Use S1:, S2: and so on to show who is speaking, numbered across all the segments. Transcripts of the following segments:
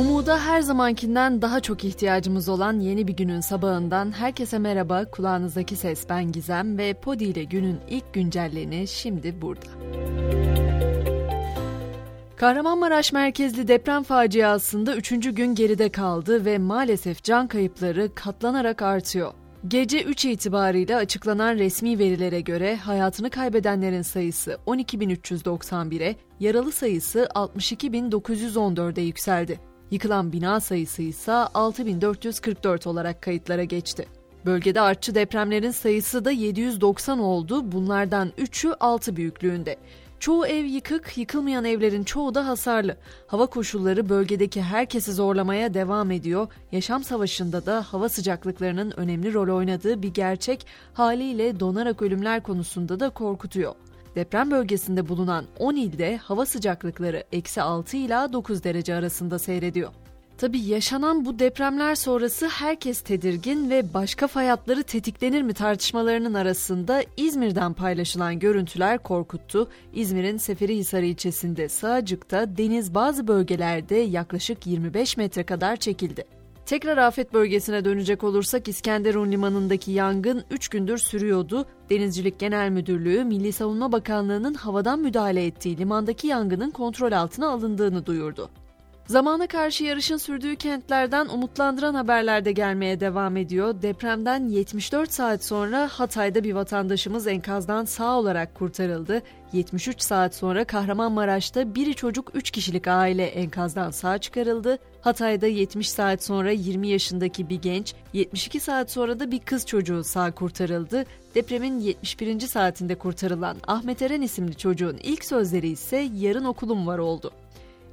S1: Umuda her zamankinden daha çok ihtiyacımız olan yeni bir günün sabahından herkese merhaba. Kulağınızdaki ses ben Gizem ve Podi ile günün ilk güncelleni şimdi burada. Kahramanmaraş merkezli deprem faciasında üçüncü gün geride kaldı ve maalesef can kayıpları katlanarak artıyor. Gece 3 itibariyle açıklanan resmi verilere göre hayatını kaybedenlerin sayısı 12.391'e, yaralı sayısı 62.914'e yükseldi. Yıkılan bina sayısı ise 6444 olarak kayıtlara geçti. Bölgede artçı depremlerin sayısı da 790 oldu. Bunlardan 3'ü 6 büyüklüğünde. Çoğu ev yıkık, yıkılmayan evlerin çoğu da hasarlı. Hava koşulları bölgedeki herkesi zorlamaya devam ediyor. Yaşam savaşında da hava sıcaklıklarının önemli rol oynadığı bir gerçek haliyle donarak ölümler konusunda da korkutuyor. Deprem bölgesinde bulunan 10 ilde hava sıcaklıkları eksi 6 ila 9 derece arasında seyrediyor. Tabi yaşanan bu depremler sonrası herkes tedirgin ve başka fay hatları tetiklenir mi tartışmalarının arasında İzmir'den paylaşılan görüntüler korkuttu. İzmir'in Seferihisar ilçesinde Sığacık'ta deniz bazı bölgelerde yaklaşık 25 metre kadar çekildi. Tekrar afet bölgesine dönecek olursak İskenderun Limanı'ndaki yangın 3 gündür sürüyordu. Denizcilik Genel Müdürlüğü, Milli Savunma Bakanlığı'nın havadan müdahale ettiği limandaki yangının kontrol altına alındığını duyurdu. Zamana karşı yarışın sürdüğü kentlerden umutlandıran haberler de gelmeye devam ediyor. Depremden 74 saat sonra Hatay'da bir vatandaşımız enkazdan sağ olarak kurtarıldı. 73 saat sonra Kahramanmaraş'ta biri çocuk 3 kişilik aile enkazdan sağ çıkarıldı. Hatay'da 70 saat sonra 20 yaşındaki bir genç, 72 saat sonra da bir kız çocuğu sağ kurtarıldı. Depremin 71. saatinde kurtarılan Ahmet Eren isimli çocuğun ilk sözleri ise yarın okulum var oldu.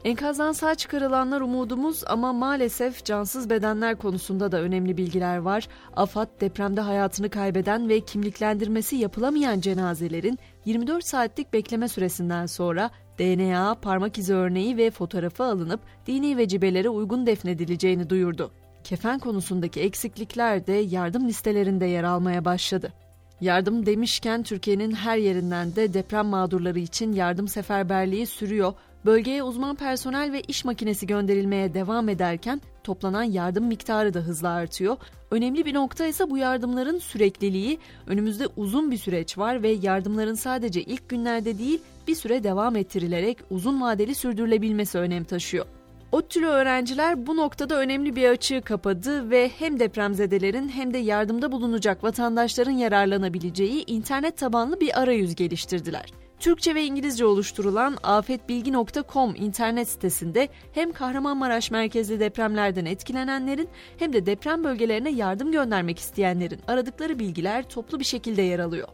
S1: Enkazdan sağ çıkarılanlar umudumuz ama maalesef cansız bedenler konusunda da önemli bilgiler var. AFAD depremde hayatını kaybeden ve kimliklendirmesi yapılamayan cenazelerin 24 saatlik bekleme süresinden sonra DNA, parmak izi örneği ve fotoğrafı alınıp dini vecibelere uygun defnedileceğini duyurdu. Kefen konusundaki eksiklikler de yardım listelerinde yer almaya başladı. Yardım demişken Türkiye'nin her yerinden de deprem mağdurları için yardım seferberliği sürüyor. Bölgeye uzman personel ve iş makinesi gönderilmeye devam ederken toplanan yardım miktarı da hızla artıyor. Önemli bir nokta ise bu yardımların sürekliliği. Önümüzde uzun bir süreç var ve yardımların sadece ilk günlerde değil bir süre devam ettirilerek uzun vadeli sürdürülebilmesi önem taşıyor. ODTÜ'lü öğrenciler bu noktada önemli bir açığı kapadı ve hem depremzedelerin hem de yardımda bulunacak vatandaşların yararlanabileceği internet tabanlı bir arayüz geliştirdiler. Türkçe ve İngilizce oluşturulan afetbilgi.com internet sitesinde hem Kahramanmaraş merkezli depremlerden etkilenenlerin hem de deprem bölgelerine yardım göndermek isteyenlerin aradıkları bilgiler toplu bir şekilde yer alıyor.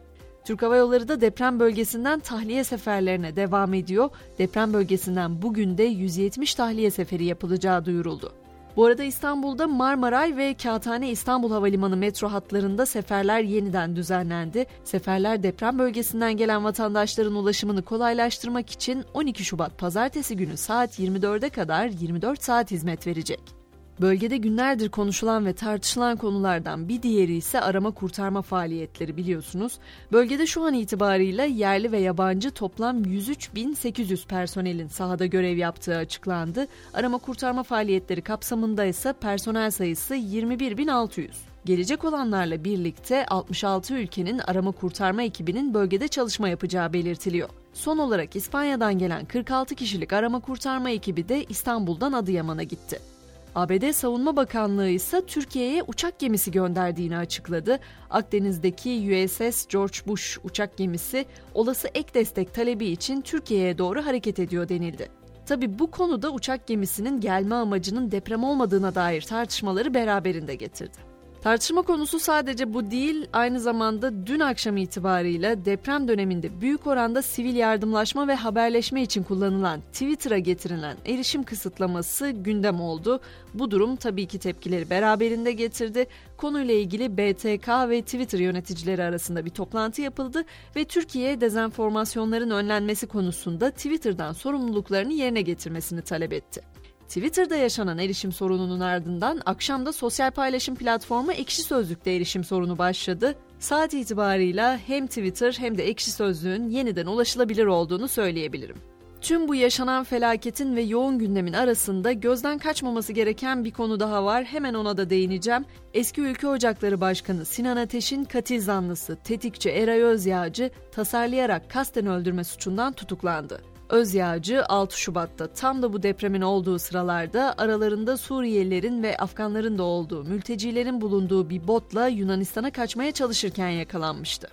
S1: Türk Hava Yolları da deprem bölgesinden tahliye seferlerine devam ediyor. Deprem bölgesinden bugün de 170 tahliye seferi yapılacağı duyuruldu. Bu arada İstanbul'da Marmaray ve Kağıthane İstanbul Havalimanı metro hatlarında seferler yeniden düzenlendi. Seferler deprem bölgesinden gelen vatandaşların ulaşımını kolaylaştırmak için 12 Şubat pazartesi günü saat 24'e kadar 24 saat hizmet verecek. Bölgede günlerdir konuşulan ve tartışılan konulardan bir diğeri ise arama kurtarma faaliyetleri biliyorsunuz. Bölgede şu an itibarıyla yerli ve yabancı toplam 103.800 personelin sahada görev yaptığı açıklandı. Arama kurtarma faaliyetleri kapsamında ise personel sayısı 21.600. Gelecek olanlarla birlikte 66 ülkenin arama kurtarma ekibinin bölgede çalışma yapacağı belirtiliyor. Son olarak İspanya'dan gelen 46 kişilik arama kurtarma ekibi de İstanbul'dan Adıyaman'a gitti. ABD Savunma Bakanlığı ise Türkiye'ye uçak gemisi gönderdiğini açıkladı. Akdeniz'deki USS George Bush uçak gemisi olası ek destek talebi için Türkiye'ye doğru hareket ediyor denildi. Tabi bu konuda uçak gemisinin gelme amacının deprem olmadığına dair tartışmaları beraberinde getirdi. Tartışma konusu sadece bu değil, aynı zamanda dün akşam itibarıyla deprem döneminde büyük oranda sivil yardımlaşma ve haberleşme için kullanılan Twitter'a getirilen erişim kısıtlaması gündem oldu. Bu durum tabii ki tepkileri beraberinde getirdi. Konuyla ilgili BTK ve Twitter yöneticileri arasında bir toplantı yapıldı ve Türkiye dezenformasyonların önlenmesi konusunda Twitter'dan sorumluluklarını yerine getirmesini talep etti. Twitter'da yaşanan erişim sorununun ardından akşamda sosyal paylaşım platformu Ekşi Sözlük'te erişim sorunu başladı. Saat itibarıyla hem Twitter hem de Ekşi Sözlük'ün yeniden ulaşılabilir olduğunu söyleyebilirim. Tüm bu yaşanan felaketin ve yoğun gündemin arasında gözden kaçmaması gereken bir konu daha var. Hemen ona da değineceğim. Eski Ülke Ocakları Başkanı Sinan Ateş'in katil zanlısı tetikçi Eray Özyağcı tasarlayarak kasten öldürme suçundan tutuklandı. Özyağcı 6 Şubat'ta tam da bu depremin olduğu sıralarda aralarında Suriyelilerin ve Afganların da olduğu mültecilerin bulunduğu bir botla Yunanistan'a kaçmaya çalışırken yakalanmıştı.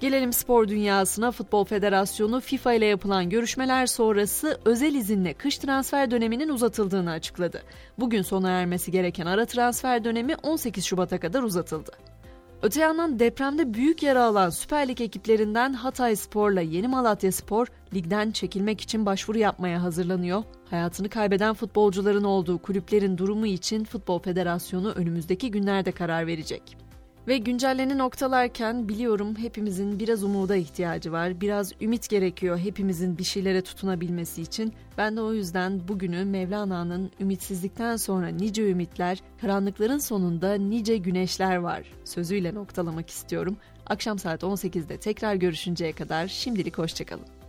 S1: Gelelim spor dünyasına. Futbol Federasyonu FIFA ile yapılan görüşmeler sonrası özel izinle kış transfer döneminin uzatıldığını açıkladı. Bugün sona ermesi gereken ara transfer dönemi 18 Şubat'a kadar uzatıldı. Öte yandan depremde büyük yara alan Süper Lig ekiplerinden Hatay Spor'la Yeni Malatya Spor ligden çekilmek için başvuru yapmaya hazırlanıyor. Hayatını kaybeden futbolcuların olduğu kulüplerin durumu için Futbol Federasyonu önümüzdeki günlerde karar verecek. Ve güncelleni noktalarken biliyorum hepimizin biraz umuda ihtiyacı var. Biraz ümit gerekiyor hepimizin bir şeylere tutunabilmesi için. Ben de o yüzden bugünü Mevlana'nın ümitsizlikten sonra nice ümitler, karanlıkların sonunda nice güneşler var sözüyle noktalamak istiyorum. Akşam saat 18'de tekrar görüşünceye kadar şimdilik hoşçakalın.